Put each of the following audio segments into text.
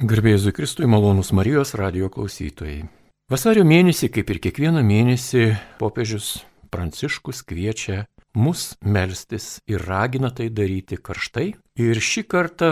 Garbėjai Kristui malonus Marijos radio klausytojai. Vasario mėnesį, kaip ir kiekvieną mėnesį, popiežius Pranciškus kviečia mus melstis ir ragina tai daryti karštai. Ir šį kartą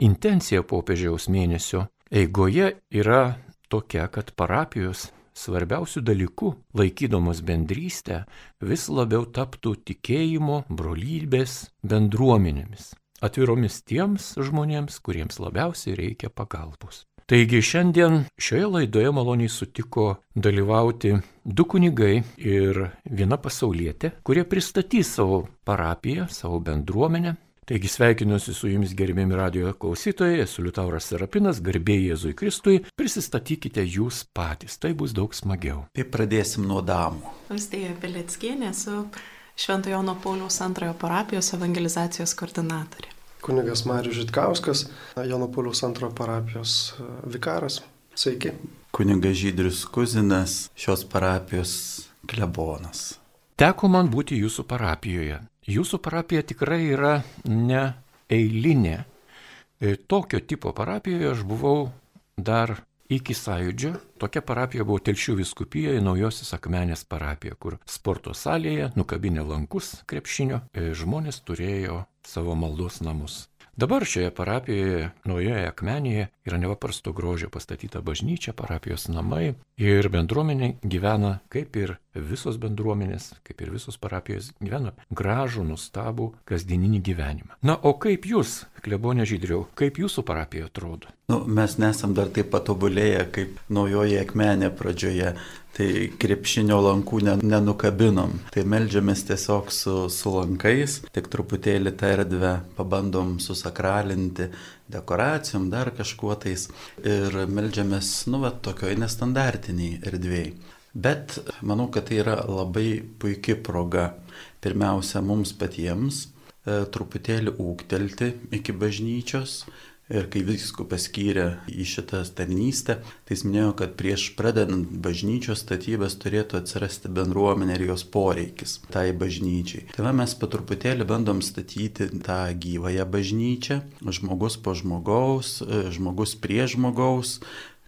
intencija popiežiaus mėnesio eigoje yra tokia, kad parapijos svarbiausių dalykų, laikydamos bendrystę, vis labiau taptų tikėjimo, brolybės bendruomenėmis atviromis tiems žmonėms, kuriems labiausiai reikia pagalbos. Taigi šiandien šioje laidoje maloniai sutiko dalyvauti du kunigai ir viena pasaulietė, kurie pristatys savo parapiją, savo bendruomenę. Taigi sveikinuosi su jumis gerbėmi radio klausytojai, esu Liutauras Serapinas, garbėjai Jėzui Kristui, prisistatykite jūs patys, tai bus daug smagiau. Tai pradėsim nuo damų. Austėja Pileckienė, esu Šventojo Jono Pauliaus antrojo parapijos evangelizacijos koordinatorė. Kunigas Marius Žitkauskas, Jono Pauliaus antrojo parapijos e, vikaras. Sveiki. Kunigas Žydrius Kuzinas, šios parapijos klebonas. Teko man būti jūsų parapijoje. Jūsų parapija tikrai yra ne eilinė. E, tokio tipo parapijoje aš buvau dar iki sąjūdžio tokia parapija buvo Telšių viskupijoje, naujosios akmenės parapija, kur sporto salėje, nukabinę lankus krepšinio, e, žmonės turėjo savo maldos namus. Dabar šioje parapijoje, naujoje akmenėje, yra nepaprasto grožio pastatyta bažnyčia, parapijos namai ir bendruomenė gyvena, kaip ir visos bendruomenės, kaip ir visos parapijos, gyvena gražų, nustabų kasdieninį gyvenimą. Na, o kaip jūs, klebonė žydriau, kaip jūsų parapija atrodo? Nu, mes nesam dar taip patobulėję kaip naujoji akmenė pradžioje tai krepšinio lankų nenukabinom. Tai melžiamės tiesiog su, su lankais, tik truputėlį tą erdvę pabandom susakralinti dekoracijom, dar kažkuo tais ir melžiamės, nu, va, tokioj nestandartiniai erdvėjai. Bet manau, kad tai yra labai puikia proga pirmiausia mums patiems e, truputėlį ūktelti iki bažnyčios, Ir kai viskupas skyrė į šitą tarnystę, tai jis minėjo, kad prieš pradedant bažnyčios statybas turėtų atsirasti bendruomenė ir jos poreikis tai bažnyčiai. Tai va mes patruputėlį bandom statyti tą gyvąją bažnyčią, žmogus po žmogaus, žmogus prie žmogaus,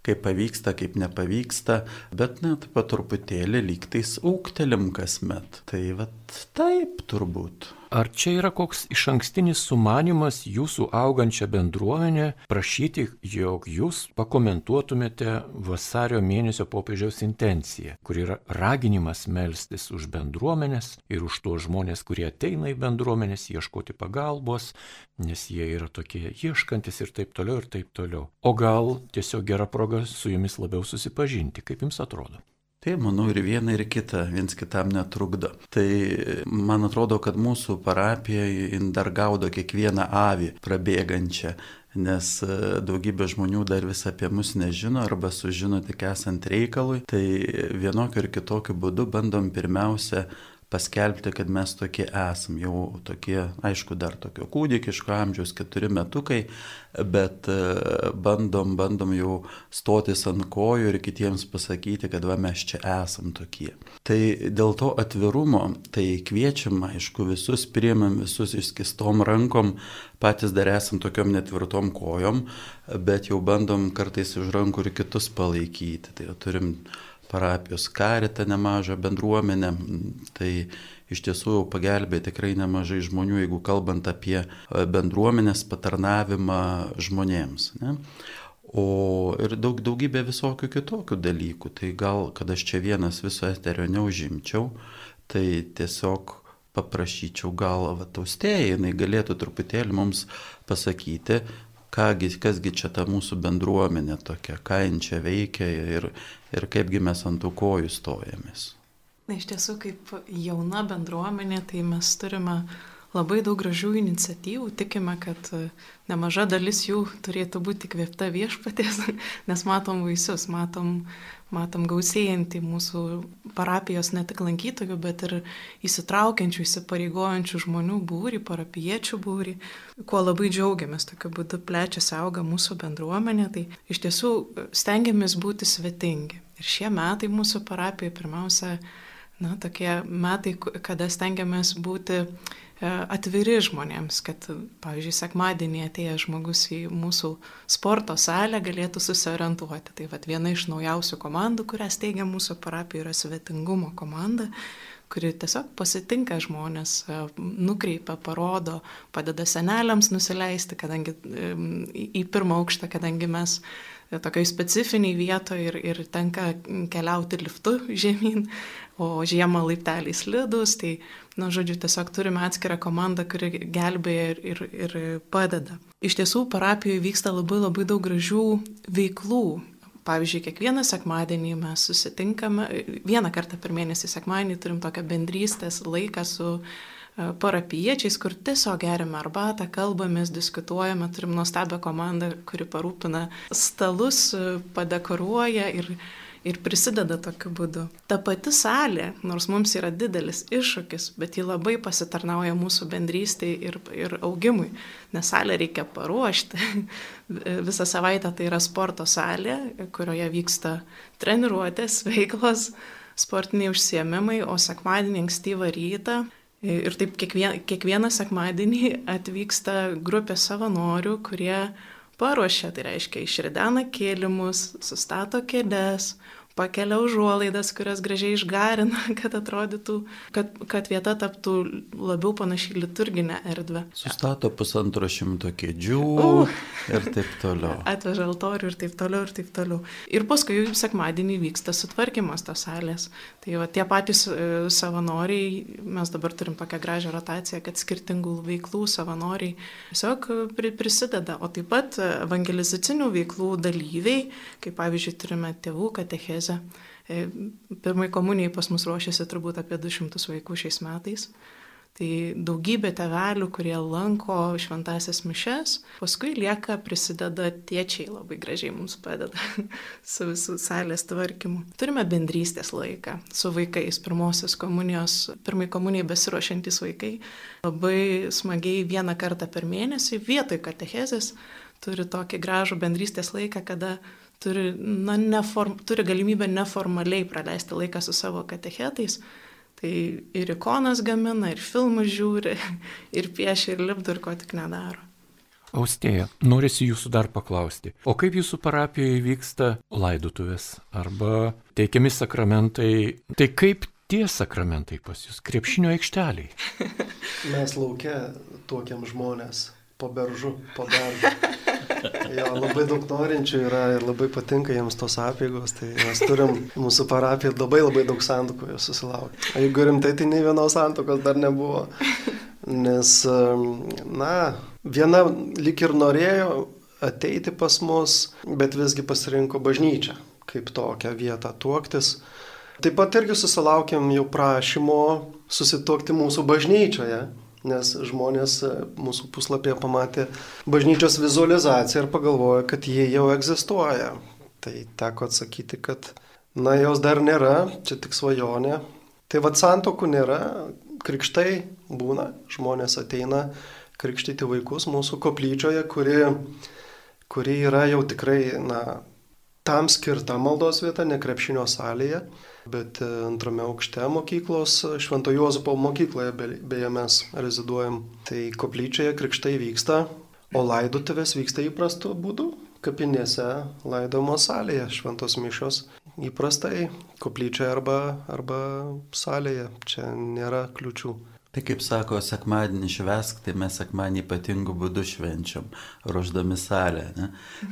kaip pavyksta, kaip nepavyksta, bet net patruputėlį lygtais ūktelim kasmet. Tai va taip turbūt. Ar čia yra koks iš ankstinis sumanimas jūsų augančią bendruomenę prašyti, jog jūs pakomentuotumėte vasario mėnesio popiežiaus intenciją, kur yra raginimas melstis už bendruomenės ir už tuos žmonės, kurie ateina į bendruomenės ieškoti pagalbos, nes jie yra tokie ieškantis ir taip toliau ir taip toliau. O gal tiesiog gera proga su jumis labiau susipažinti, kaip jums atrodo? Tai manau ir viena ir kita viens kitam netrukdo. Tai man atrodo, kad mūsų parapija dar gaudo kiekvieną avį prabėgančią, nes e, daugybė žmonių dar vis apie mus nežino arba sužino tik esant reikalui. Tai vienokiu ir kitokiu būdu bandom pirmiausia paskelbti, kad mes tokie esam, jau tokie, aišku, dar tokio kūdikiško amžiaus, keturi metukai, bet e, bandom, bandom jau stotis ant kojų ir kitiems pasakyti, kad va mes čia esam tokie. Tai dėl to atvirumo, tai kviečiam, aišku, visus priemam, visus išskistom rankom, patys dar esam tokiom netvirtom kojom, bet jau bandom kartais iš rankų ir kitus palaikyti. Tai turim parapijos karitą nemažą bendruomenę. Tai iš tiesų jau pagelbė tikrai nemažai žmonių, jeigu kalbant apie e, bendruomenės patarnavimą žmonėms. Ne? O ir daug, daugybė visokių kitokių dalykų. Tai gal, kad aš čia vienas viso eterio neužimčiau, tai tiesiog paprašyčiau gal vataustėjai, jinai galėtų truputėlį mums pasakyti, kągi, kasgi čia ta mūsų bendruomenė tokia, ką jin čia veikia ir, ir kaipgi mes ant tų kojų stojamės. Na, iš tiesų, kaip jauna bendruomenė, tai mes turime labai daug gražių iniciatyvų, tikime, kad nemaža dalis jų turėtų būti kvėpta viešpatės, nes matom vaisius, matom matom gausėjantį mūsų parapijos ne tik lankytojų, bet ir įsitraukiančių, įsipareigojančių žmonių būrį, parapiečių būrį, kuo labai džiaugiamės, tokiu būdu plečiasi auga mūsų bendruomenė, tai iš tiesų stengiamės būti svetingi. Ir šie metai mūsų parapijoje pirmiausia, na, tokie metai, kada stengiamės būti atviri žmonėms, kad, pavyzdžiui, sekmadienį atėjęs žmogus į mūsų sporto salę galėtų susiorientuoti. Tai vat, viena iš naujausių komandų, kurią steigia mūsų parapija, yra svetingumo komanda kuri tiesiog pasitinka žmonės, e, nukreipia, parodo, padeda seneliams nusileisti, kadangi į pirmą aukštą, kadangi mes tokiai specifiniai vietoje ir, ir tenka keliauti liftu žemyn, o žiemą laipteliai slidus, tai, na, žodžiu, tiesiog turime atskirą komandą, kuri gelbėja ir, ir, ir padeda. Iš tiesų, parapijoje vyksta labai labai daug gražių veiklų, Pavyzdžiui, kiekvieną sekmadienį mes susitinkame, vieną kartą per mėnesį sekmadienį turim tokią bendrystės laiką su e, parapiečiais, kur tiesiog gerime arbatą, kalbamės, diskutuojame, turim nuostabią komandą, kuri parūpina stalus, padekoruoja ir ir prisideda tokiu būdu. Ta pati salė, nors mums yra didelis iššūkis, bet ji labai pasitarnauja mūsų bendrystėje ir, ir augimui, nes salę reikia paruošti. Visą savaitę tai yra sporto salė, kurioje vyksta treniruotės, veiklos, sportiniai užsiemimai, o sekmadienį ankstyvą rytą Ir taip kiekvieną, kiekvieną sekmadienį atvyksta grupė savanorių, kurie paruošia, tai reiškia išridena kėlimus, sustato kėdes, pakelia užuolaidas, kurias gražiai išgarina, kad atrodytų, kad, kad vieta taptų labiau panašiai liturginę erdvę. Sustato pusantro šimto kėdžių uh, ir taip toliau. Atveža altorių ir taip toliau ir taip toliau. Ir paskui jau sekmadienį vyksta sutvarkymas tos salės. Tai va, tie patys e, savanoriai, mes dabar turim tokią gražią rotaciją, kad skirtingų veiklų savanoriai tiesiog prisideda. O taip pat evangelizacinių veiklų dalyviai, kaip pavyzdžiui turime tėvų katechezę. E, pirmai komunijai pas mus ruošiasi turbūt apie 200 vaikų šiais metais. Tai daugybė tevelių, kurie lanko šventasias mišes, paskui lieka, prisideda tiečiai, labai gražiai mums padeda su visų salės tvarkymu. Turime bendrystės laiką su vaikais, pirmosios komunijos, pirmai komunijai besiruošiantys vaikai. Labai smagiai vieną kartą per mėnesį vietoj katechezės turi tokį gražų bendrystės laiką, kada turi, na, neform, turi galimybę neformaliai praleisti laiką su savo katechetais. Tai ir ikonas gamina, ir filmus žiūri, ir piešia, ir lipdo, ir ko tik nedaro. Austėja, norisi jūsų dar paklausti, o kaip jūsų parapijoje vyksta laidutuvės arba teikiami sakramentai, tai kaip tie sakramentai pas jūs, krepšinio aikšteliai? Mes laukia tokiam žmonės, po beržu, po beržu. Jo, labai daug norinčių yra ir labai patinka jiems tos apėgos, tai mes turim mūsų parapiją labai labai daug santokų jos susilaukia. O jeigu rimtai, tai nei vienos santokos dar nebuvo. Nes, na, viena lik ir norėjo ateiti pas mus, bet visgi pasirinko bažnyčią kaip tokią vietą tuoktis. Taip pat irgi susilaukėm jau prašymo susituokti mūsų bažnyčioje nes žmonės e, mūsų puslapyje pamatė bažnyčios vizualizaciją ir pagalvojo, kad jie jau egzistuoja. Tai teko atsakyti, kad na jos dar nėra, čia tik svajonė. Tai vad santokų nėra, krikštai būna, žmonės ateina krikštyti vaikus mūsų koplyčioje, kuri, kuri yra jau tikrai, na, tam skirta maldos vieta, ne krepšinio salėje. Bet e, antrame aukšte mokyklos, Švento Juozapo mokykloje beje mes reziduojam. Tai koplyčioje krikštai vyksta, o laidotuvės vyksta įprastu būdu. Kapinėse laidomo salėje šventos mišos įprastai koplyčioje arba, arba salėje. Čia nėra kliučių. Tai kaip sako, sekmadienį švesk, tai mes sekmadienį ypatingų būdų švenčiam, ruoždami salę. Ne?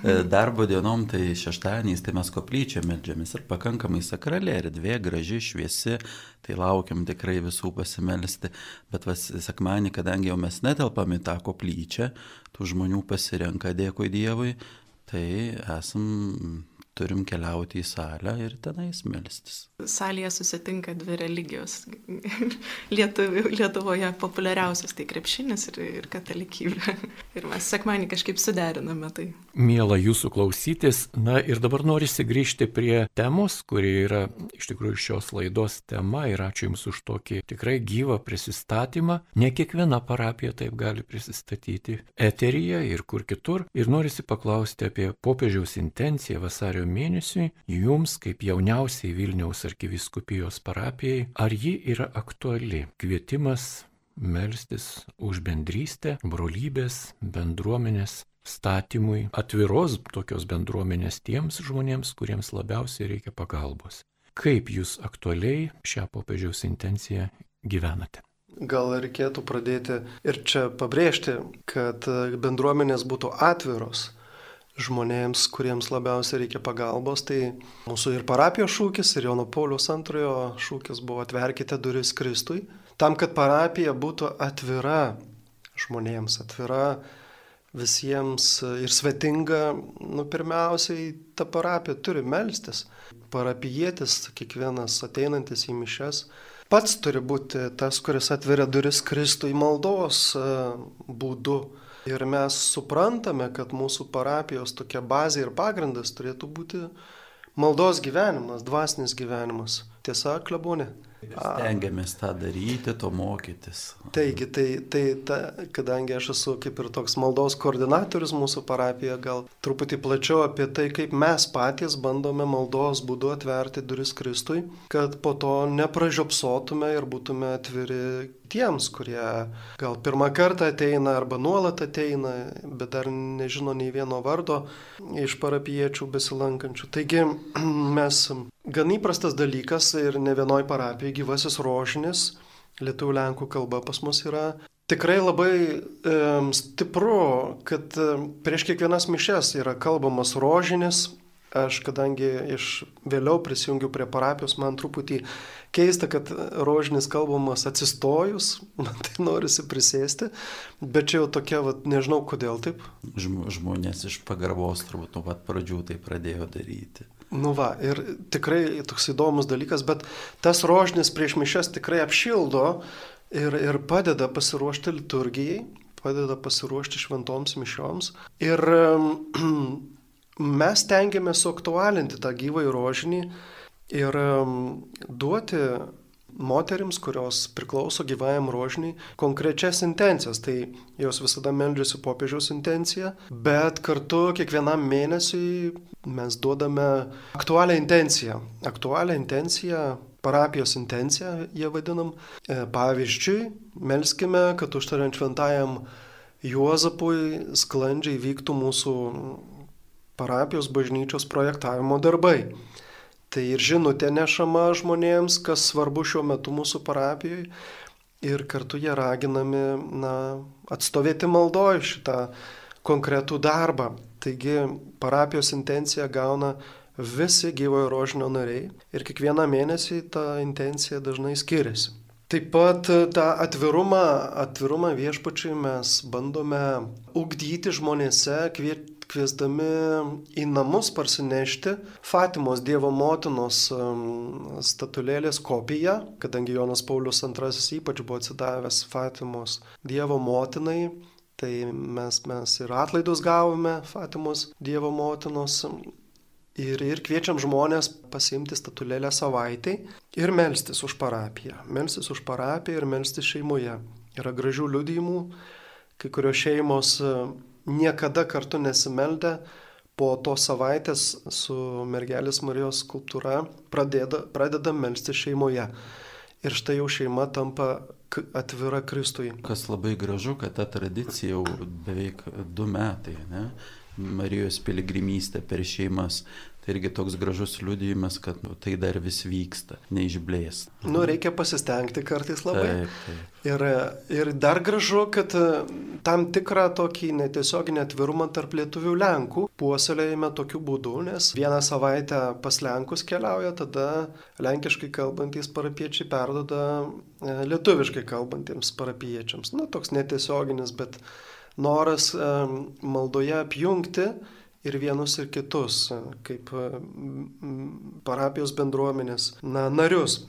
E, darbo dienom, tai šeštadieniais, tai mes koplyčią medžiamės ir pakankamai sakralė, erdvė, graži, šviesi, tai laukiam tikrai visų pasimelisti. Bet vas, sekmadienį, kadangi jau mes netelpam į tą koplyčią, tų žmonių pasirenka, dėkui Dievui, tai esam turim keliauti į salę ir tenais melstis. Salėje susitinka dvi religijos. Lietuvių, Lietuvoje populiariausias tai krepšinis ir, ir katalikybė. Ir mes sekmanį kažkaip suderiname tai. Mėla jūsų klausytis. Na ir dabar norisi grįžti prie temos, kuri yra iš tikrųjų šios laidos tema ir ačiū Jums už tokį tikrai gyvą prisistatymą. Ne kiekviena parapija taip gali prisistatyti eteryje ir kur kitur. Ir norisi paklausti apie popiežiaus intenciją vasario mėnesiui, jums kaip jauniausiai Vilniaus arkiviskupijos parapijai, ar ji yra aktuali? Kvietimas melstis už bendrystę, brolybės, bendruomenės statymui, atviros tokios bendruomenės tiems žmonėms, kuriems labiausiai reikia pagalbos. Kaip jūs aktualiai šią popiežiaus intenciją gyvenate? Gal reikėtų pradėti ir čia pabrėžti, kad bendruomenės būtų atviros žmonėms, kuriems labiausiai reikia pagalbos. Tai mūsų ir parapijos šūkis, ir Jono Paulius antrojo šūkis buvo atverkite duris Kristui, tam, kad parapija būtų atvira žmonėms, atvira visiems ir svetinga, nu, pirmiausiai ta parapija turi melstis. Parapijėtis, kiekvienas ateinantis į mišes, pats turi būti tas, kuris atveria duris Kristui maldos e, būdu Ir mes suprantame, kad mūsų parapijos tokia bazė ir pagrindas turėtų būti maldos gyvenimas, dvasinis gyvenimas. Tiesa, klebonė? Stengiamės tą daryti, to mokytis. Taigi, tai, tai ta, kadangi aš esu kaip ir toks maldos koordinatorius mūsų parapijoje, gal truputį plačiau apie tai, kaip mes patys bandome maldos būdu atverti duris Kristui, kad po to nepražiopsotume ir būtume atviri tiems, kurie gal pirmą kartą ateina arba nuolat ateina, bet dar nežino nei vieno vardo iš parapiečių besilankančių. Taigi mes gan įprastas dalykas ir ne vienoj parapijoje gyvasis rožinis, lietuvių lenkų kalba pas mus yra tikrai labai e, stipru, kad prieš kiekvienas mišes yra kalbamas rožinis. Aš, kadangi iš vėliau prisijungiu prie parapijos, man truputį keista, kad rožinis kalbamas atsistojus, man tai norisi prisėsti, bet čia jau tokia, vat, nežinau kodėl taip. Žmonės iš pagarbos turbūt nuo pat pradžių tai pradėjo daryti. Nu va, ir tikrai toks įdomus dalykas, bet tas rožinis prieš mišes tikrai apšildo ir, ir padeda pasiruošti liturgijai, padeda pasiruošti šventoms mišioms. Ir mes tengiamės suaktualinti tą gyvąjį rožinį ir duoti moterims, kurios priklauso gyvajam rožiniai, konkrečias intencijas. Tai jos visada meldžiasi popiežiaus intenciją, bet kartu kiekvienam mėnesiui mes duodame aktualią intenciją. Aktualią intenciją parapijos intenciją jie vadinam. E, pavyzdžiui, melskime, kad užtariant šventajam Juozapui sklandžiai vyktų mūsų parapijos bažnyčios projektavimo darbai. Tai ir žinutė nešama žmonėms, kas svarbu šiuo metu mūsų parapijoje. Ir kartu jie raginami na, atstovėti maldoje šitą konkretų darbą. Taigi parapijos intencija gauna visi gyvojo rožinio nariai ir kiekvieną mėnesį ta intencija dažnai skiriasi. Taip pat tą atvirumą, atvirumą viešpačiai mes bandome ugdyti žmonėse, kviet, kviesdami į namus parsinešti Fatimos Dievo motinos statulėlės kopiją, kadangi Jonas Paulius II ypač buvo atsidavęs Fatimos Dievo motinai, tai mes, mes ir atlaidus gavome Fatimos Dievo motinos Ir, ir kviečiam žmonės pasiimti statulėlę savaitai ir melstis už parapiją. Melstis už parapiją ir melstis šeimoje. Yra gražių liudijimų, kai kurios šeimos niekada kartu nesimeldę, po tos savaitės su mergelės Marijos skulptūra pradeda, pradeda melsti šeimoje. Ir štai jau šeima tampa atvira Kristui. Kas labai gražu, kad ta tradicija jau beveik du metai, ne? Marijos piligrimystė per šeimas. Tai irgi toks gražus liudijimas, kad nu, tai dar vis vyksta, neišblės. Nu, reikia pasistengti kartais labai. Taip, taip. Ir, ir dar gražu, kad e, tam tikrą tokį netiesioginį atvirumą tarp lietuvių lenkų puoselėjame tokiu būdu, nes vieną savaitę pas lenkus keliauja, tada lenkiškai kalbantys parapiečiai perdoda e, lietuviškai kalbantiems parapiečiams. Na, toks netiesioginis, bet noras um, maldoje apjungti ir vienus ir kitus, kaip parapijos bendruomenės na, narius.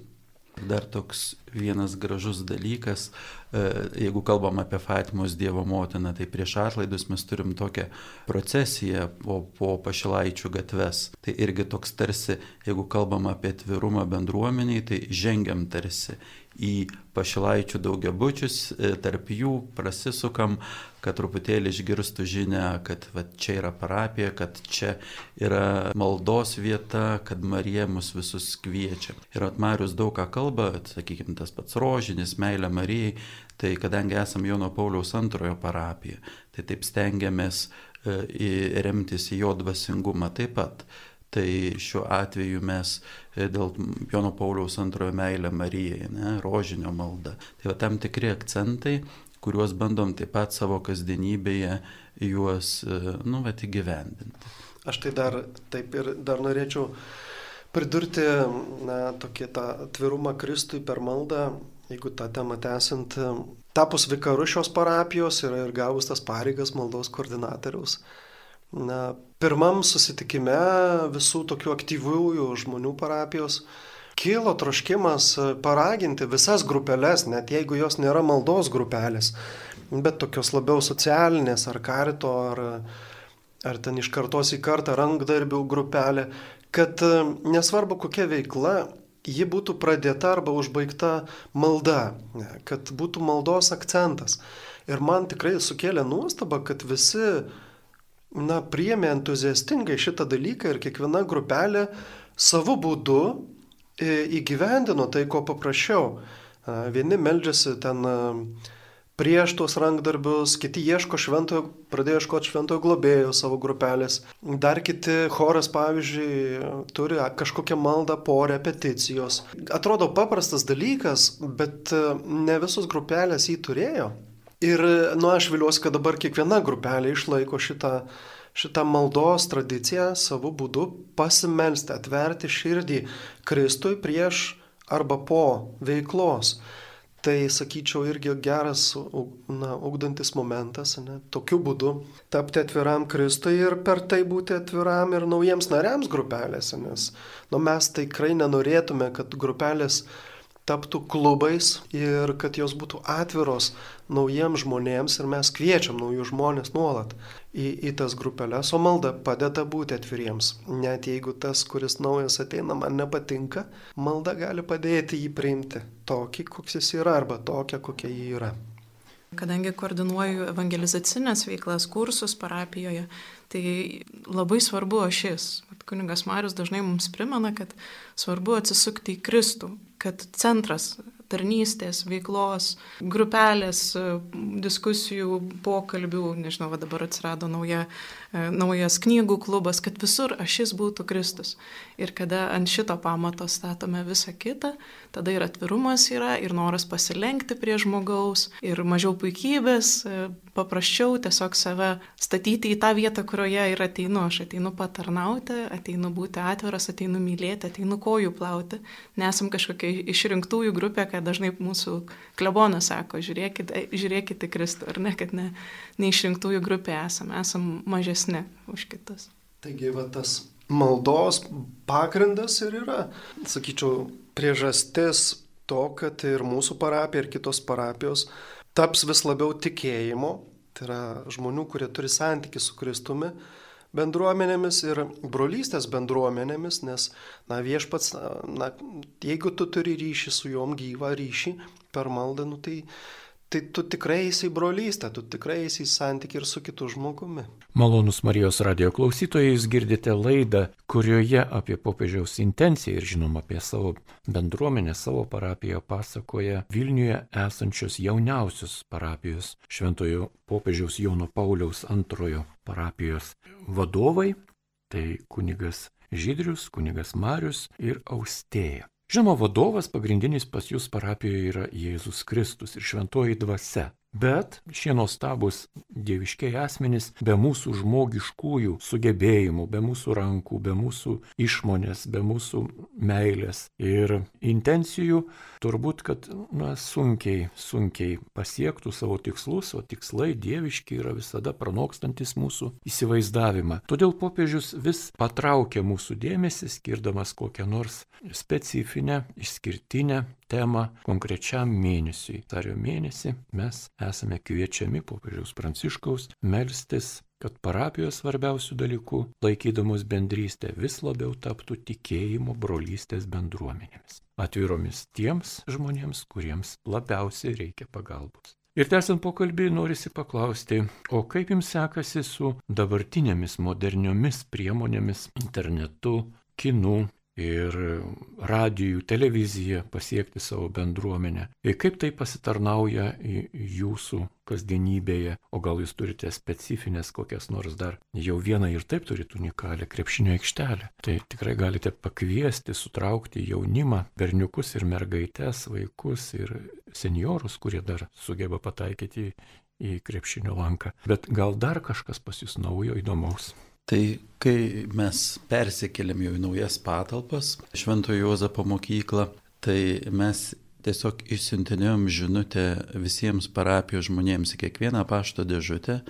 Dar toks vienas gražus dalykas, e, jeigu kalbam apie Fatimos Dievo motiną, tai prieš atlaidus mes turim tokią procesiją po, po pašilaičių gatves. Tai irgi toks tarsi, jeigu kalbam apie atvirumą bendruomeniai, tai žengiam tarsi į pašilaičių daugiabučius, e, tarp jų prasisukam, kad truputėlį išgirstų žinę, kad va, čia yra parapija, kad čia yra maldos vieta, kad Marija mus visus kviečia. Ir Atmarius daug ką kalba, sakykime, tas pats rožinis, meilė Marijai, tai kadangi esame Jono Pauliaus antrojo parapija, tai taip stengiamės e, remtis į jo dvasingumą taip pat. Tai šiuo atveju mes e, dėl Jono Pauliaus antrojo meilę Marijai, ne, rožinio malda. Tai va tam tikri akcentai, kuriuos bandom taip pat savo kasdienybėje juos, e, nu, va, įgyvendinti. Aš tai dar taip ir dar norėčiau pridurti, na, tokį tą atvirumą Kristui per maldą, jeigu tą temą tęsint, tapus vikaru šios parapijos ir, ir gavus tas pareigas maldos koordinatoriaus Na, pirmam susitikime visų tokių aktyviųjų žmonių parapijos kilo troškimas paraginti visas grupelės, net jeigu jos nėra maldos grupelės, bet tokios labiau socialinės ar karito, ar, ar ten iš kartos į kartą rankdarbių grupelė, kad nesvarbu kokia veikla, ji būtų pradėta arba užbaigta malda, kad būtų maldos akcentas. Ir man tikrai sukėlė nuostaba, kad visi na, priemė entuziastingai šitą dalyką ir kiekviena grupelė savo būdu e, įgyvendino tai, ko paprašiau. Vieni meldžiasi ten prieš tuos rankdarbius, kiti ieško šventojo, pradėjo ieškoti šventojo globėjo savo grupelės. Dar kiti choras, pavyzdžiui, turi kažkokią maldą po repeticijos. Atrodo paprastas dalykas, bet e, ne visos grupelės jį turėjo. Ir, nu, aš viliuosi, kad dabar kiekviena grupelė išlaiko šitą, šitą maldos tradiciją savo būdu pasimelsti, atverti širdį Kristui prieš arba po veiklos. Tai, sakyčiau, irgi geras, na, ugdantis momentas, ne, tokiu būdu tapti atviram Kristui ir per tai būti atviram ir naujiems nariams grupelėse, nes, nu, mes tikrai nenorėtume, kad grupelės taptų klubais ir kad jos būtų atviros naujiems žmonėms ir mes kviečiam naujus žmonės nuolat į, į tas grupelės, o malda padeda būti atviriems. Net jeigu tas, kuris naujas ateina, man nepatinka, malda gali padėti jį priimti tokį, koks jis yra arba tokią, kokia jį yra. Kadangi koordinuoju evangelizacinės veiklas, kursus parapijoje, tai labai svarbu ašis. Kuningas Marius dažnai mums primena, kad svarbu atsisukti į Kristų, kad centras tarnystės, veiklos, grupelės, diskusijų, pokalbių, nežinau, va dabar atsirado nauja E, naujas knygų klubas, kad visur ašis būtų Kristus. Ir kada ant šito pamato statome visą kitą, tada ir atvirumas yra, ir noras pasilenkti prie žmogaus, ir mažiau puikybės, e, paprasčiau tiesiog save statyti į tą vietą, kurioje ir ateinu. Aš ateinu patarnauti, ateinu būti atviras, ateinu mylėti, ateinu kojų plauti. Nesam kažkokia išrinktųjų grupė, kad dažnai mūsų klebonas sako, žiūrėkit, žiūrėkit į Kristų, ar ne, kad ne, neišrinktųjų grupė esame, esame mažesni už kitus. Taigi, va tas maldos pagrindas ir yra, sakyčiau, priežastis to, kad ir mūsų parapija, ir kitos parapijos taps vis labiau tikėjimo, tai yra žmonių, kurie turi santykių su Kristumi, bendruomenėmis ir brolystės bendruomenėmis, nes, na, viešpats, na, jeigu tu turi ryšį su juom gyvą ryšį per maldą, nu, tai tai tu tikrai esi brolystė, tu tikrai esi santykiai ir su kitu žmogumi. Malonus Marijos radio klausytojai, jūs girdite laidą, kurioje apie popiežiaus intenciją ir žinoma apie savo bendruomenę, savo parapiją pasakoja Vilniuje esančios jauniausios parapijos šventojo popiežiaus Jono Pauliaus antrojo parapijos vadovai, tai kunigas Žydrius, kunigas Marius ir Austėja. Žinoma, vadovas pagrindinis pas jūs parapijoje yra Jėzus Kristus ir šventoji dvasia. Bet šie nuostabus dieviškiai asmenys be mūsų žmogiškųjų sugebėjimų, be mūsų rankų, be mūsų išmonės, be mūsų meilės ir intencijų, turbūt, kad na, sunkiai, sunkiai pasiektų savo tikslus, o tikslai dieviški yra visada pranokstantis mūsų įsivaizdavimą. Todėl popiežius vis patraukia mūsų dėmesį, skirdamas kokią nors specifinę, išskirtinę temą konkrečiam mėnesiui. Tario mėnesį mes esame kviečiami popiežiaus pranciškaus melstis kad parapijos svarbiausių dalykų, laikydamos bendrystę, vis labiau taptų tikėjimo brolystės bendruomenėmis, atviromis tiems žmonėms, kuriems labiausiai reikia pagalbos. Ir tęsiant pokalbį, norisi paklausti, o kaip jums sekasi su dabartinėmis moderniomis priemonėmis, internetu, kinu, ir radijų, televiziją pasiekti savo bendruomenę. Ir kaip tai pasitarnauja jūsų kasdienybėje, o gal jūs turite specifines kokias nors dar, jau vieną ir taip turite unikalią krepšinio aikštelę. Tai tikrai galite pakviesti, sutraukti jaunimą, berniukus ir mergaites, vaikus ir seniorus, kurie dar sugeba pataikyti į krepšinio lanką. Bet gal dar kažkas pas jūs naujo įdomaus. Tai kai mes persikėlėm jau į naujas patalpas, Šventojo Jozapo mokyklą, tai mes tiesiog išsiuntinėjom žinutę visiems parapijos žmonėms į kiekvieną pašto dėžutę,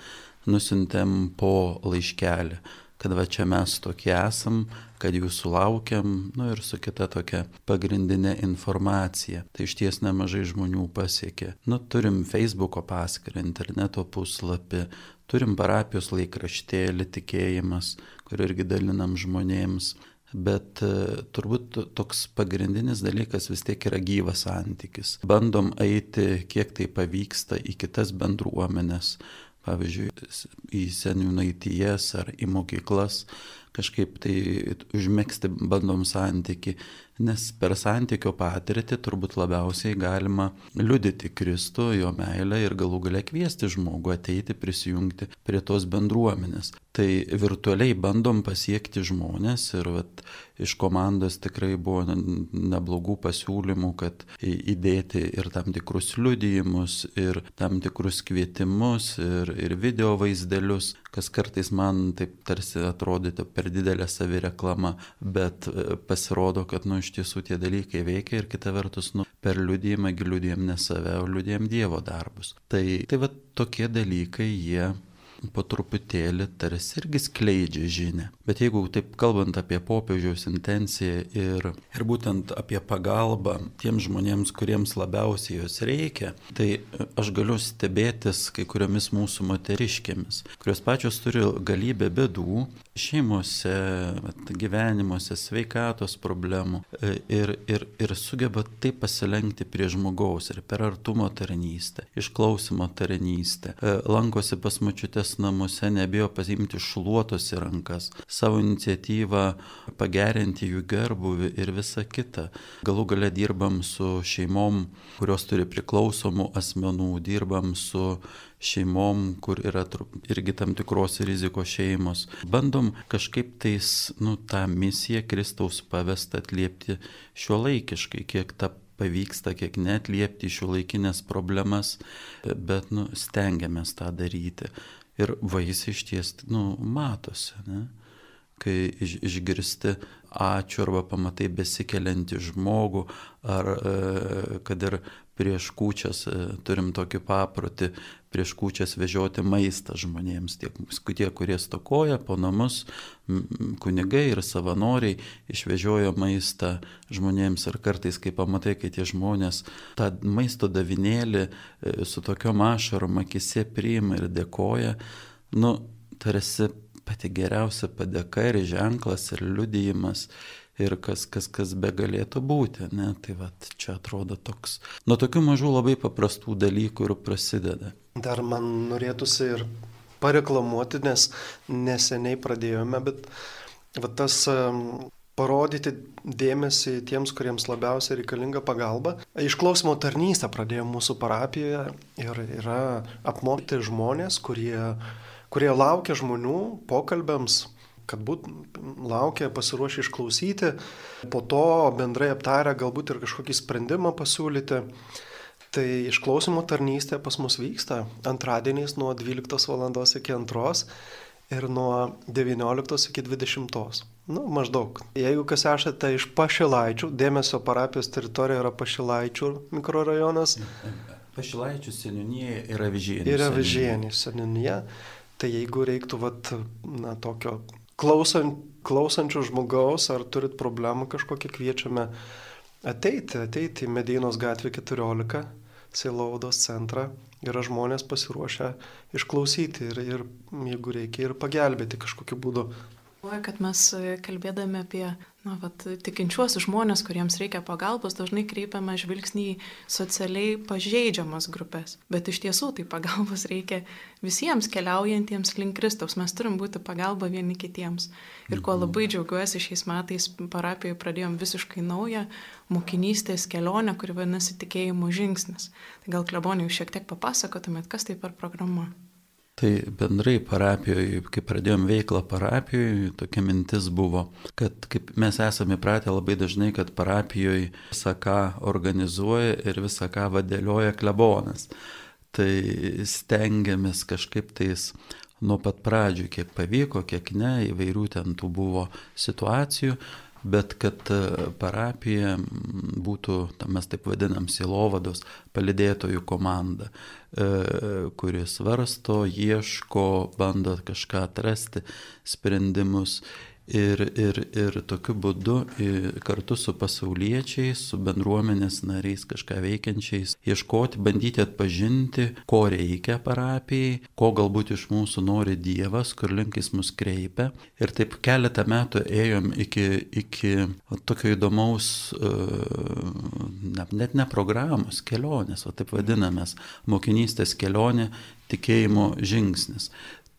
nusintėm po laiškelį, kad va čia mes tokie esam, kad jūsų laukiam, nu ir su kita tokia pagrindinė informacija. Tai iš ties nemažai žmonių pasiekė. Nu, turim Facebook'o paskyrą, interneto puslapį, Turim parapijos laikraštėlį tikėjimas, kur irgi dalinam žmonėms. Bet e, turbūt toks pagrindinis dalykas vis tiek yra gyvas santykis. Bandom eiti, kiek tai pavyksta, į kitas bendruomenės, pavyzdžiui, į seniūnaitijas ar į mokyklas, kažkaip tai užmėgsti bandom santyki, nes per santykio patirtį turbūt labiausiai galima liudyti Kristų, jo meilę ir galų gale kviesti žmogų ateiti, prisijungti prie tos bendruomenės. Tai virtualiai bandom pasiekti žmonės ir vat, iš komandos tikrai buvo neblogų pasiūlymų, kad įdėti ir tam tikrus liudijimus, ir tam tikrus kvietimus, ir, ir video vaizdelius, kas kartais man taip tarsi atrodytų per didelė savireklama, bet e, pasirodo, kad nu iš tiesų tie dalykai veikia ir kita vertus, nu, per liudijimą liudijam ne save, o liudijam Dievo darbus. Tai, tai va tokie dalykai jie po truputėlį tarsi irgi skleidžia žinę. Bet jeigu taip kalbant apie popiežiaus intenciją ir, ir būtent apie pagalbą tiems žmonėms, kuriems labiausiai jos reikia, tai aš galiu stebėtis kai kuriomis mūsų moteriškėmis, kurios pačios turi galybę bėdų šeimose, gyvenimuose, sveikatos problemų e, ir, ir, ir sugeba taip pasilenkti prie žmogaus ir per artumo tarnystę, išklausimo tarnystę, e, lankosi pas mačiutės namuose nebijo pasimti šluotos į rankas, savo iniciatyvą pagerinti jų gerbuvį ir visa kita. Galų gale dirbam su šeimom, kurios turi priklausomų asmenų, dirbam su šeimom, kur yra irgi tam tikros rizikos šeimos. Bandom kažkaip tais, nu, tą misiją Kristaus pavestą atliepti šio laikiškai, kiek ta pavyksta, kiek netliepti šių laikinės problemas, bet nu, stengiamės tą daryti ir vaisiai iš ties, nu, matosi, ne? kai iš, išgirsti ačiū arba pamatai besikeliantį žmogų, ar e, kad ir prieš kūčias e, turim tokį paprotį, prieš kūčias vežioti maistą žmonėms, tiek tie, kurie stokoja po namus, kunigai ir savanoriai išvežiojo maistą žmonėms. Ir kartais, kai pamatai, kai tie žmonės tą maisto davinėlį e, su tokio mašarom akise priima ir dėkoja, nu, tarsi pati geriausia padėka ir ženklas ir liudijimas ir kas, kas, kas be galėtų būti. Ne? Tai va, čia atrodo toks, nuo tokių mažų labai paprastų dalykų ir prasideda. Dar man norėtųsi ir pareklamuoti, nes neseniai pradėjome, bet va, tas parodyti dėmesį tiems, kuriems labiausiai reikalinga pagalba. Išklausimo tarnystę pradėjo mūsų parapijoje ir yra apmokyti žmonės, kurie, kurie laukia žmonių pokalbėms, kad būt laukia pasiruošę išklausyti, po to bendrai aptarę galbūt ir kažkokį sprendimą pasiūlyti. Tai išklausimo tarnystė pas mus vyksta antradieniais nuo 12 val. iki 2 ir nuo 19 iki 20. Nu, maždaug. Jeigu kas esate iš Pašilaičių, dėmesio parapijos teritorija yra Pašilaičių mikrorajonas. Pašilaičių seniūnija yra Vižienė. Yra Vižienė seniūnija. Tai jeigu reiktų vat, na, tokio klausant, klausančių žmogaus, ar turit problemą kažkokią, kviečiame ateiti, ateiti į Medinos gatvę 14 Silaudos centrą, yra žmonės pasiruošę išklausyti ir, ir jeigu reikia, ir pagelbėti kažkokiu būdu. Kad mes kalbėdami apie na, vat, tikinčiuosius žmonės, kuriems reikia pagalbos, dažnai kreipiame žvilgsnį į socialiai pažeidžiamas grupės. Bet iš tiesų tai pagalbos reikia visiems keliaujantiems link Kristaus. Mes turim būti pagalba vieni kitiems. Ir kuo mhm. labai džiaugiuosi šiais metais parapijoje pradėjom visiškai naują mokinystės kelionę, kuri vadinasi tikėjimo žingsnis. Tai gal kleboniai šiek tiek papasakotumėt, kas tai per programa? Tai bendrai parapijoje, kai pradėjom veiklą parapijoje, tokia mintis buvo, kad kaip mes esame įpratę labai dažnai, kad parapijoje visą ką organizuoja ir visą ką vadėlioja klebonas. Tai stengiamės kažkaip tais nuo pat pradžių, kiek pavyko, kiek ne, įvairių ten tų buvo situacijų, bet kad e, parapija būtų, mes taip vadinam, silovados palidėtojų komanda, e, kuris varsto, ieško, bando kažką atrasti, sprendimus Ir, ir, ir tokiu būdu kartu su pasauliečiais, su bendruomenės nariais kažką veikiančiais, ieškoti, bandyti atpažinti, ko reikia parapijai, ko galbūt iš mūsų nori Dievas, kur linkis mus kreipia. Ir taip keletą metų ėjom iki, iki tokio įdomaus, e, net ne programos, kelionės, o taip vadinamės, mokinystės kelionė tikėjimo žingsnis.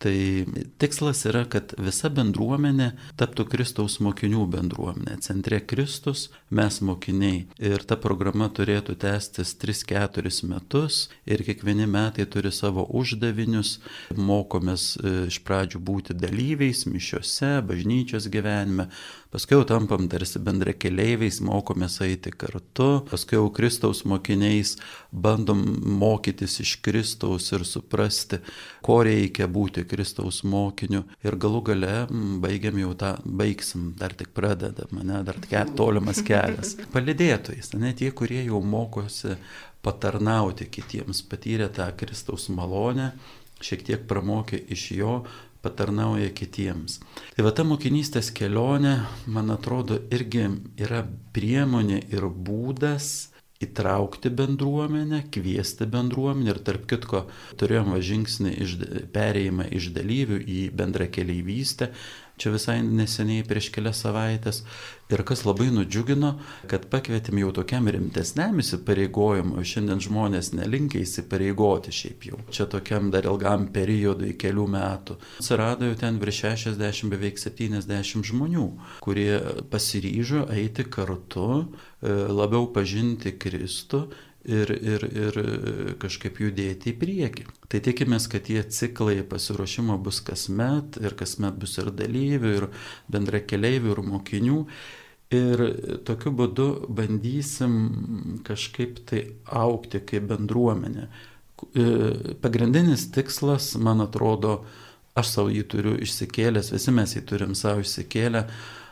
Tai tikslas yra, kad visa bendruomenė taptų Kristaus mokinių bendruomenė. Centre Kristus, mes mokiniai. Ir ta programa turėtų tęstis 3-4 metus ir kiekvieni metai turi savo uždavinius. Mokomės e, iš pradžių būti dalyviais mišiuose, bažnyčios gyvenime, paskui jau tampam tarsi bendra keliaiviais, mokomės eiti kartu, paskui jau Kristaus mokiniais bandom mokytis iš Kristaus ir suprasti, ko reikia būti Kristaus mokiniu ir galų gale baigiam jau tą, baigsim, dar tik pradedam, ne, dar tolimas kelias. Palidėtojais, ne tie, kurie jau mokosi patarnauti kitiems, patyrė tą Kristaus malonę, šiek tiek pramokė iš jo, patarnauja kitiems. Tai va ta mokinystės kelionė, man atrodo, irgi yra priemonė ir būdas įtraukti bendruomenę, kviesti bendruomenę ir tarp kitko turėjom va žingsnį iš, perėjimą iš dalyvių į bendrą keliaivystę, čia visai neseniai prieš kelias savaitės. Ir kas labai nudžiugino, kad pakvietėm jau tokiam rimtesniam įsipareigojimui, šiandien žmonės nelinkia įsipareigoti šiaip jau. Čia tokiam dar ilgam periodui, kelių metų. Atsirado jau ten virš 60, beveik 70 žmonių, kurie pasiryžo eiti kartu, e, labiau pažinti Kristų ir, ir, ir kažkaip judėti į priekį. Tai tikimės, kad tie ciklai pasiruošimo bus kasmet ir kasmet bus ir dalyvių, ir bendra keliaivių, ir mokinių. Ir tokiu būdu bandysim kažkaip tai aukti kaip bendruomenė. E, pagrindinis tikslas, man atrodo, aš savo jį turiu išsikėlęs, visi mes jį turim savo išsikėlę,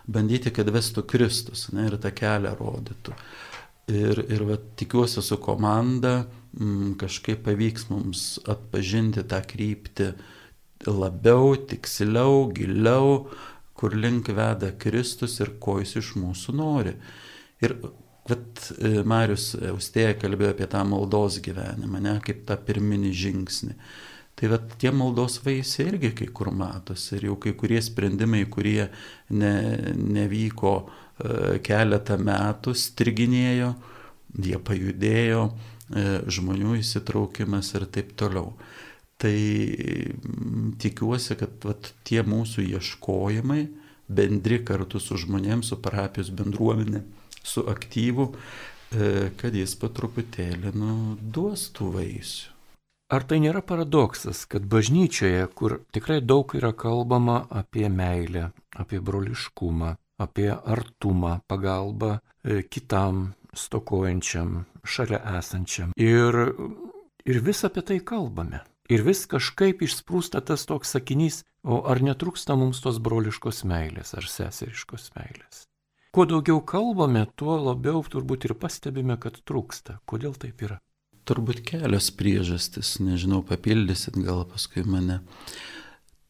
bandyti, kad vestų Kristus ne, ir tą kelią rodytų. Ir, ir va, tikiuosi su komanda m, mm, kažkaip pavyks mums atpažinti tą kryptį labiau, tiksliau, giliau, kur link veda Kristus ir ko jis iš mūsų nori. Ir vat, e, Marius Austėja kalbėjo apie tą maldos gyvenimą, ne, kaip tą pirminį žingsnį. Tai vat, tie maldos vaisiai irgi kai kur matosi ir jau kai kurie sprendimai, kurie ne, nevyko keletą metų striginėjo, jie pajudėjo, e, žmonių įsitraukimas ir taip toliau. Tai tikiuosi, kad vat, tie mūsų ieškojimai, bendri kartu su žmonėms, su parapijos bendruomenė, su aktyvu, e, kad jis patruputėlį nu, duos tų vaisių. Ar tai nėra paradoksas, kad bažnyčioje, kur tikrai daug yra kalbama apie meilę, apie broliškumą, apie artumą, pagalbą e, kitam stokojančiam, šalia esančiam. Ir, ir vis apie tai kalbame. Ir vis kažkaip išsprūsta tas toks sakinys, o ar netrūksta mums tos broliškos meilės ar seseriškos meilės. Kuo daugiau kalbame, tuo labiau turbūt ir pastebime, kad trūksta. Kodėl taip yra? Turbūt kelios priežastis, nežinau, papildysit gal paskui mane.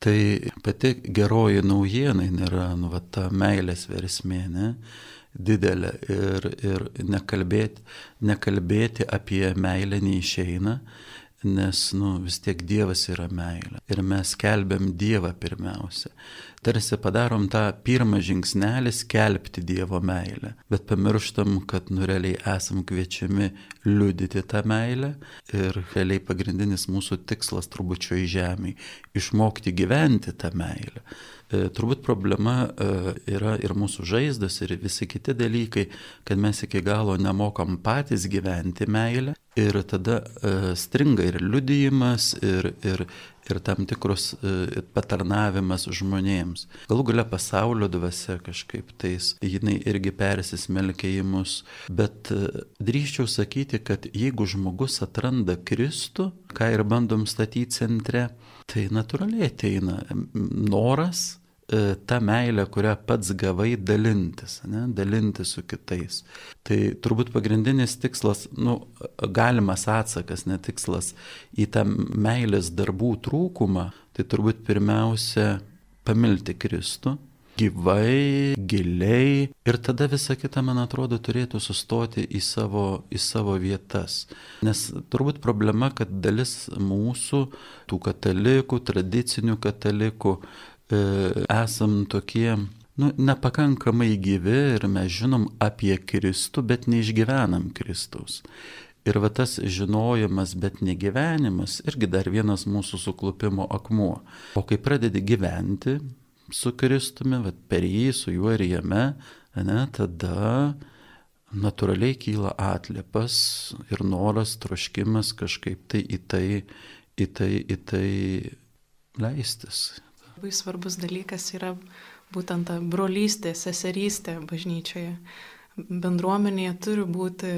Tai pati geroji naujiena nėra, nu, va, ta meilės versmė, ne? didelė ir, ir nekalbėti, nekalbėti apie meilę neišeina, nes nu, vis tiek Dievas yra meilė. Ir mes kelbiam Dievą pirmiausia tarsi padarom tą pirmą žingsnelį skelbti Dievo meilę, bet pamirštam, kad nu realiai esam kviečiami liudyti tą meilę ir realiai pagrindinis mūsų tikslas turbūt šioje žemėje - išmokti gyventi tą meilę. E, turbūt problema e, yra ir mūsų žaizdas, ir visi kiti dalykai, kad mes iki galo nemokam patys gyventi meilę ir tada e, stringa ir liudijimas, ir, ir, ir tam tikrus e, patarnavimas žmonėms. Galų gale pasaulio dvasia kažkaip tais, jinai irgi persismelkia į mus, bet e, drįščiau sakyti, kad jeigu žmogus atranda Kristų, ką ir bandom statyti centre, tai natūraliai ateina noras E, tą meilę, kurią pats gavai, dalintis, ne, dalintis su kitais. Tai turbūt pagrindinis tikslas, nu, galimas atsakas, ne tikslas į tą meilės darbų trūkumą, tai turbūt pirmiausia pamilti Kristų, gyvai, giliai ir tada visa kita, man atrodo, turėtų sustoti į savo, į savo vietas. Nes turbūt problema, kad dalis mūsų, tų katalikų, tradicinių katalikų, esam tokie nu, nepakankamai gyvi ir mes žinom apie Kristų, bet neišgyvenam Kristaus. Ir va tas žinojimas, bet negyvenimas irgi dar vienas mūsų suklupimo akmuo. O kai pradedi gyventi su Kristumi, va, per jį, su juo ir jame, ne, tada natūraliai kyla atliepas ir noras, troškimas kažkaip tai į tai, į tai, į tai leistis labai svarbus dalykas yra būtent ta brolystė, seserystė bažnyčioje. Bendruomenėje turi būti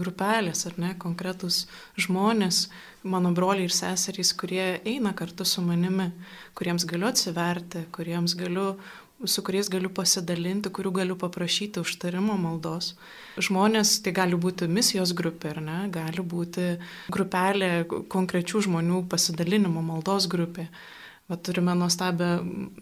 grupelės ar ne, konkretus žmonės, mano broliai ir seserys, kurie eina kartu su manimi, kuriems galiu atsiverti, kuriems galiu su kuriais galiu pasidalinti, kurių galiu paprašyti užtarimo maldos. Žmonės, tai gali būti misijos grupė, ar ne, gali būti grupelė konkrečių žmonių pasidalinimo maldos grupė. Va, turime nuostabią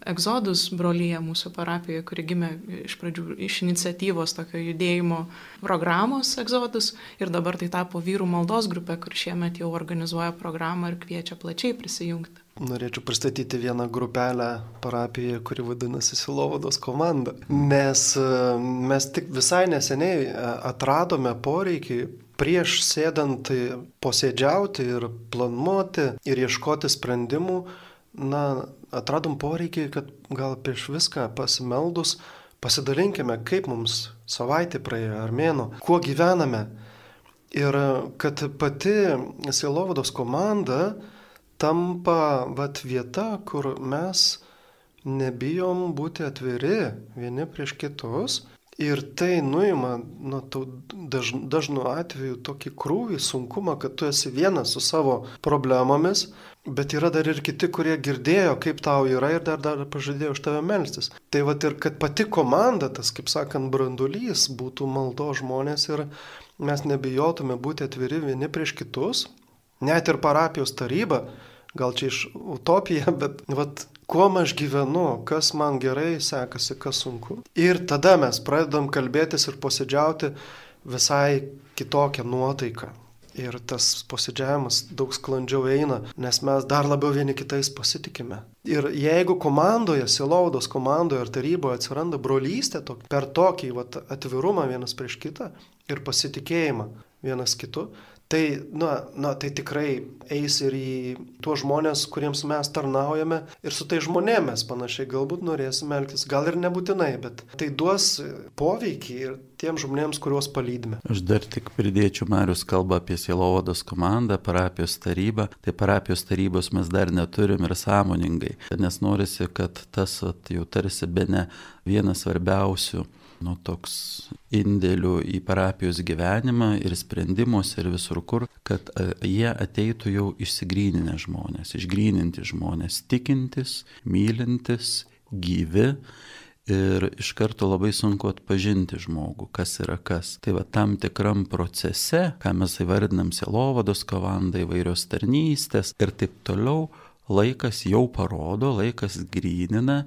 egzodus brolyje mūsų parapijoje, kuri gimė iš pradžių iš iniciatyvos tokio judėjimo programos egzodus ir dabar tai tapo vyrų maldos grupė, kur šiemet jau organizuoja programą ir kviečia plačiai prisijungti. Norėčiau pristatyti vieną grupelę parapijoje, kuri vadinasi Silovados komanda. Nes e, mes tik visai neseniai e, atradome poreikį prieš sėdant posėdžiauti ir planuoti ir ieškoti sprendimų na, atradom poreikį, kad gal prieš viską pasimeldus pasidalinkime, kaip mums savaitė praėjo ar mėno, kuo gyvename. Ir kad pati Silovados komanda tampa vat, vieta, kur mes nebijom būti atviri vieni prieš kitus. Ir tai nuima nuo tų daž, dažnų atvejų tokį krūvį, sunkumą, kad tu esi vienas su savo problemomis, Bet yra dar ir kiti, kurie girdėjo, kaip tau yra ir dar, dar pažadėjo už tave melstis. Tai va ir kad pati komanda, tas, kaip sakant, brandulys būtų maldo žmonės ir mes nebijotume būti atviri vieni prieš kitus, net ir parapijos taryba, gal čia iš utopija, bet vat, kuo aš gyvenu, kas man gerai sekasi, kas sunku. Ir tada mes pradedam kalbėtis ir posėdžiauti visai kitokią nuotaiką ir tas posėdžiavimas daug sklandžiau eina, nes mes dar labiau vieni kitais pasitikime. Ir jeigu komandoje, Silaudos komandoje ar taryboje atsiranda brolystė per tokį vat, atvirumą vienas prieš kitą ir pasitikėjimą vienas kitu, Tai, na, na, tai tikrai eis ir į tuos žmonės, kuriems mes tarnaujame ir su tai žmonėmis panašiai galbūt norėsime elgtis, gal ir nebūtinai, bet tai duos poveikį ir tiem žmonėms, kuriuos palydime. Aš dar tik pridėčiau, Marius kalba apie Sielovados komandą, parapijos tarybą. Tai parapijos tarybos mes dar neturim ir sąmoningai, nes norisi, kad tas jau tarsi be ne vienas svarbiausių nu, toks indėlių į parapijos gyvenimą ir sprendimus ir visur kur, kad e, jie ateitų jau išsigryninę žmonės, išgryninti žmonės, tikintis, mylintis, gyvi. Ir iš karto labai sunku atpažinti žmogų, kas yra kas. Tai va tam tikram procese, ką mes įvardinam selovados komanda, įvairios tarnystės ir taip toliau, laikas jau parodo, laikas grynina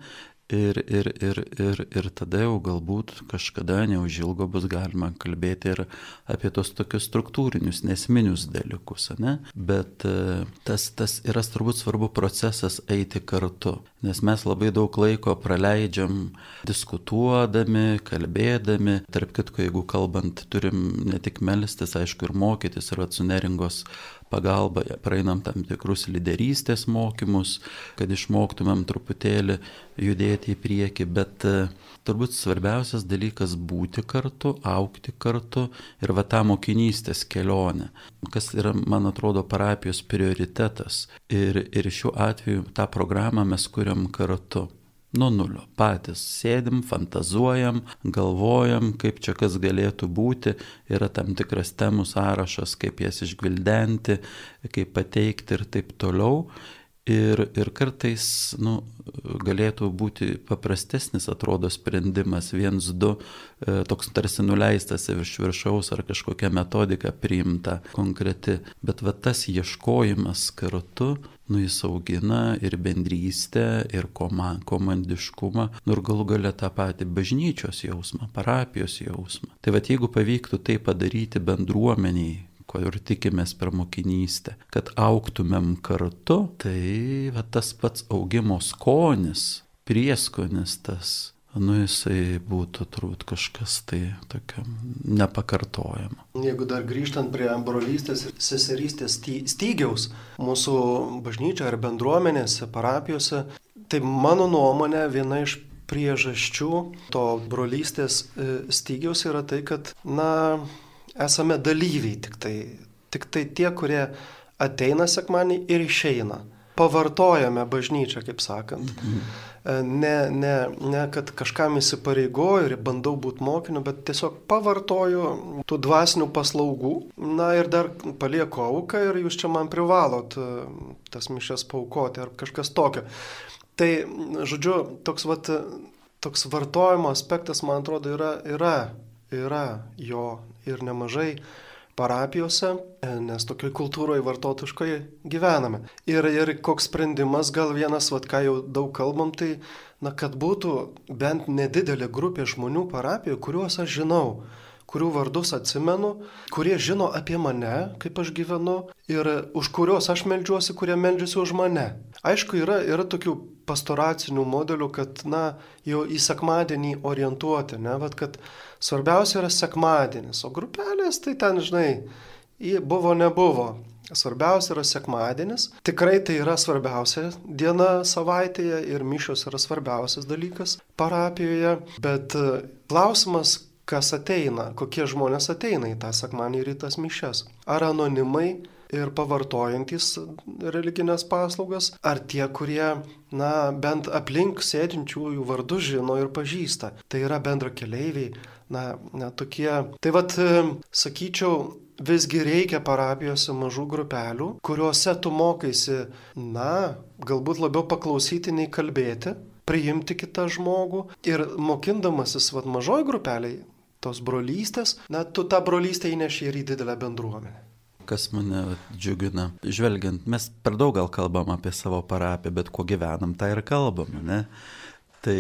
Ir, ir, ir, ir, ir tada jau galbūt kažkada neužilgo bus galima kalbėti ir apie tos tokius struktūrinius, nesminius dalykus, ne? Bet e, tas, tas yra turbūt svarbu procesas eiti kartu, nes mes labai daug laiko praleidžiam diskutuodami, kalbėdami, tarp kitko, jeigu kalbant, turim ne tik melstis, aišku, ir mokytis, ir atsuneringos pagalba praeinam tam tikrus lyderystės mokymus, kad išmoktumėm truputėlį judėti į priekį, bet e, turbūt svarbiausias dalykas būti kartu, aukti kartu ir va tą mokinystės kelionę, kas yra, man atrodo, parapijos prioritetas. Ir, ir šiuo atveju tą programą mes kuriam kartu nuo nulio. Patys sėdim, fantazuojam, galvojam, kaip čia kas galėtų būti, yra tam tikras temų sąrašas, kaip jas išgvildenti, kaip pateikti ir taip toliau. Ir, ir kartais nu, galėtų būti paprastesnis, atrodo, sprendimas, viens, du, e, toks tarsi nuleistas iš viršaus ar kažkokia metodika priimta konkreti. Bet va tas ieškojimas kartu nu jis augina ir bendrystę, ir koma, komandiškumą, nu ir galų gale tą patį bažnyčios jausmą, parapijos jausmą. Tai vad jeigu pavyktų tai padaryti bendruomeniai, ko ir tikimės per mokinystę, kad auktumėm kartu, tai va, tas pats augimo skonis, prieskonis tas nu jisai būtų turbūt kažkas tai tokio nepakartojama. Jeigu dar grįžtant prie brolystės ir seserystės stygiaus mūsų bažnyčia ar bendruomenėse, parapijose, tai mano nuomonė viena iš priežasčių to brolystės e, stygiaus yra tai, kad, na, esame dalyviai tik tai. Tik tai tie, kurie ateina sekmanį ir išeina. Pavartojame bažnyčią, kaip sakant. Mhm. E, ne, ne, ne kad kažkam įsipareigoju ir bandau būti mokiniu, bet tiesiog pavartoju tų dvasinių paslaugų. Na ir dar palieku auką ir jūs čia man privalot e, tas mišes paukoti ar kažkas tokio. Tai, žodžiu, toks, vat, toks vartojimo aspektas, man atrodo, yra, yra, yra jo ir nemažai parapijose, e, nes tokioj kultūroje vartotoškoje gyvename. Ir, ir koks sprendimas, gal vienas, vad ką jau daug kalbam, tai, na, kad būtų bent nedidelė grupė žmonių parapijoje, kuriuos aš žinau, kurių vardus atsimenu, kurie žino apie mane, kaip aš gyvenu ir už kuriuos aš melžiuosi, kurie melžiasi už mane. Aišku, yra, yra tokių pastoracinių modelių, kad, na, jau į sekmadienį orientuoti, ne, bet kad Svarbiausia yra sekmadienis, o grupelės tai ten, žinai, buvo, nebuvo. Svarbiausia yra sekmadienis. Tikrai tai yra svarbiausia diena savaitėje ir mišios yra svarbiausias dalykas parapijoje. Bet e, klausimas, kas ateina, kokie žmonės ateina į tą sekmanį ir į tas mišes. Ar anonimai ir pavartojantis religinės paslaugas, ar tie, kurie, na, bent aplink sėdinčiųjų vardus žino ir pažįsta. Tai yra bendra keleiviai, na, na tokie. Tai vad, e, sakyčiau, visgi reikia parapijose mažų grupelių, kuriuose tu mokaisi, na, galbūt labiau paklausyti nei kalbėti, priimti kitą žmogų ir mokindamasis vad mažoj grupeliai tos brolystės, na, tu tą brolystę įneši ir į didelę bendruomenę kas mane džiugina. Žvelgiant, mes per daug gal kalbam apie savo parapiją, bet kuo gyvenam, tą ir kalbam, ne? Tai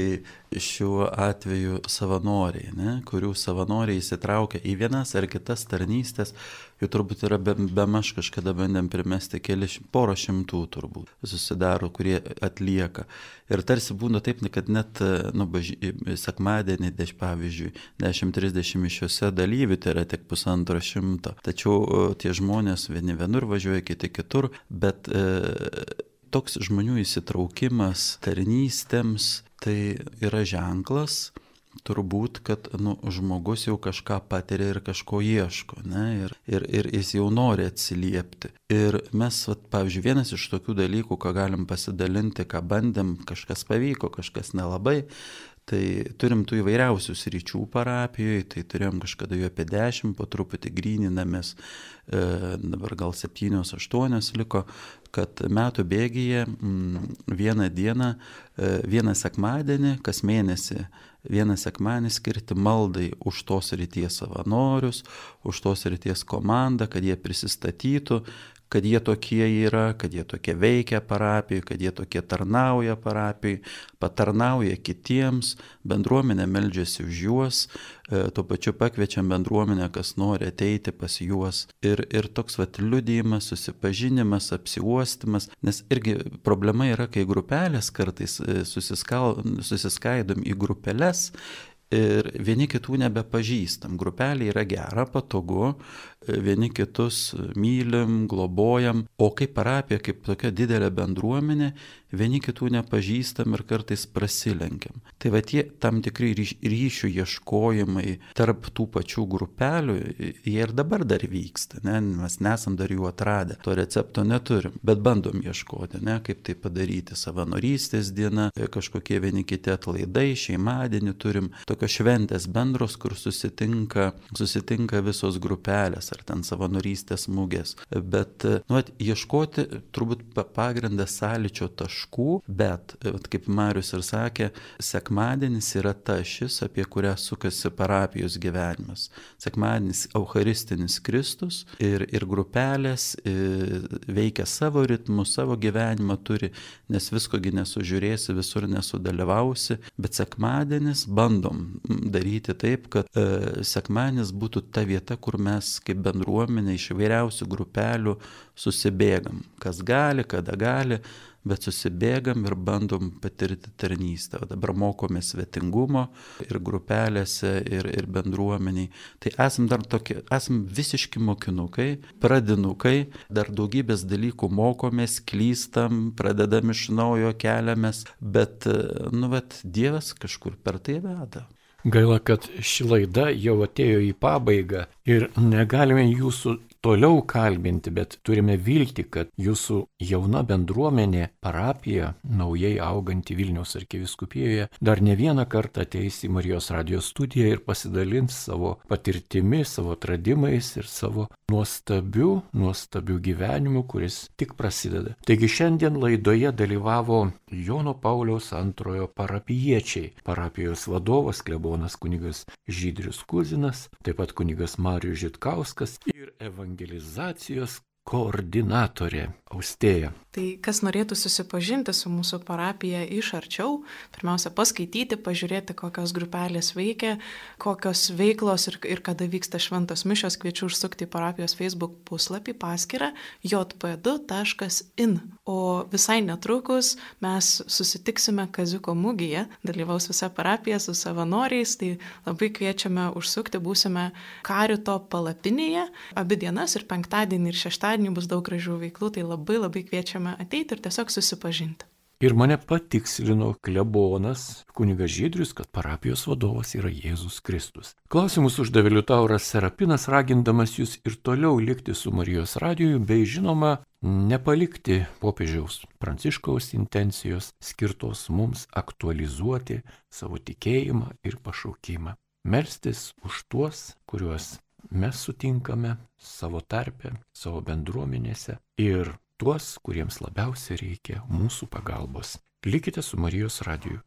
šiuo atveju savanoriai, ne, kurių savanoriai įsitraukia į vienas ar kitas tarnystės, jų turbūt yra be, be maž kažkada bandėm primesti keli poro šimtų turbūt susidaro, kurie atlieka. Ir tarsi būna taip, kad net, nu, baž... sekmadienį, deš, pavyzdžiui, 10-30 mišiuose dalyvių tai yra tik pusantro šimto. Tačiau tie žmonės vieni vienur važiuoja, kiti kitur, bet e, toks žmonių įsitraukimas tarnystėms, tai yra ženklas, turbūt, kad nu, žmogus jau kažką patiria ir kažko ieško, ne, ir, ir, ir jis jau nori atsiliepti. Ir mes, vat, pavyzdžiui, vienas iš tokių dalykų, ką galim pasidalinti, ką bandėm, kažkas pavyko, kažkas nelabai, Tai turim tų įvairiausių sričių parapijoje, tai turėjom kažkada jų apie dešimt, po truputį gryninamės, e, dabar gal septynios, aštuonios liko, kad metų bėgyje m, mm, vieną dieną, e, vieną sekmadienį, kas mėnesį, vieną sekmadienį skirti maldai už tos ryties savanorius, už tos ryties komandą, kad jie prisistatytų, kad jie tokie yra, kad jie tokie veikia parapijai, kad jie tokie tarnauja parapijai, patarnauja kitiems, bendruomenė meldžiasi už juos, e, tuo pačiu pakviečiam bendruomenę, kas nori ateiti pas juos. Ir, ir toks vat liudijimas, susipažinimas, apsiuostimas, nes irgi problema yra, kai grupelės kartais e, susiskaidom į grupelės ir vieni kitų nebepažįstam. Grupelė yra gera, patogu, vieni kitus mylim, globojam, o kaip parapija, kaip tokia didelė bendruomenė, vieni kitų nepažįstam ir kartais prasilenkiam. Tai va tie tam tikri ryšių ieškojimai tarp tų pačių grupelių, jie ir dabar dar vyksta, ne? mes nesam dar jų atradę, to recepto neturim, bet bandom ieškoti, ne? kaip tai padaryti, savanorystės diena, kažkokie vieni kiti atlaidai, šeimadienį turim tokios šventės bendros, kur susitinka, susitinka visos grupelės ar ten savanorystės mūgės. Bet, nu, at, ieškoti turbūt pagrindas sąlyčio taškų, bet, at, kaip Marius ir sakė, sekmadienis yra ta šis, apie kurią sukasi parapijos gyvenimas. Sekmadienis Eucharistinis Kristus ir, ir grupelės ir veikia savo ritmu, savo gyvenimą turi, nes viskogi nesužiūrėsi, visur nesudalyvausi, bet sekmadienis bandom daryti taip, kad e, sekmadienis būtų ta vieta, kur mes kaip bendruomenė iš įvairiausių grupelių susibėgam. Kas gali, kada gali, bet susibėgam ir bandom patirti tarnystę. O dabar mokomės svetingumo ir grupelėse, ir, ir bendruomeniai. Tai esam dar tokie, esam visiški mokinukai, pradinukai, dar daugybės dalykų mokomės, klystam, pradedam iš naujo keliamės, bet, nu, bet Dievas kažkur per tai veda. Gaila, kad ši laida jau atėjo į pabaigą ir negalime jūsų toliau kalbinti, bet turime vilti, kad jūsų jauna bendruomenė, parapija, naujai auganti Vilniaus arkiviskupijoje, dar ne vieną kartą ateis į Marijos radijos studiją ir pasidalins savo patirtimi, savo atradimais ir savo nuostabiu, nuostabiu gyvenimu, kuris tik prasideda. Taigi šiandien laidoje dalyvavo Jono Pauliaus antrojo parapiečiai, parapijos vadovas, klebonas kunigas Žydrius Kuzinas, taip pat kunigas Marijus Žitkauskas ir evangelizacijos koordinatorė Austėja. Tai kas norėtų susipažinti su mūsų parapija iš arčiau, pirmiausia paskaityti, pažiūrėti, kokios grupelės veikia, kokios veiklos ir, ir kada vyksta šventos mišios, kviečiu užsukti į parapijos Facebook puslapį paskirą jp2.in. O visai netrukus mes susitiksime Kaziuko mūgyje, dalyvaus visa parapija su savanoriais, tai labai kviečiame užsukti, būsime Karito palapinėje, abi dienas ir penktadienį ir šeštadienį bus daug gražių veiklų, tai labai labai kviečiame ateiti ir tiesiog susipažinti. Ir mane patikslino klebonas kunigas Žydrius, kad parapijos vadovas yra Jėzus Kristus. Klausimus uždavė Liutauras Serapinas, ragindamas jūs ir toliau likti su Marijos radiju, bei žinoma, nepalikti popiežiaus pranciškaus intencijos skirtos mums aktualizuoti savo tikėjimą ir pašaukimą. Melstis už tuos, kuriuos mes sutinkame savo tarpe, savo bendruomenėse ir tuos, kuriems labiausiai reikia mūsų pagalbos. Likite su Marijos radiju.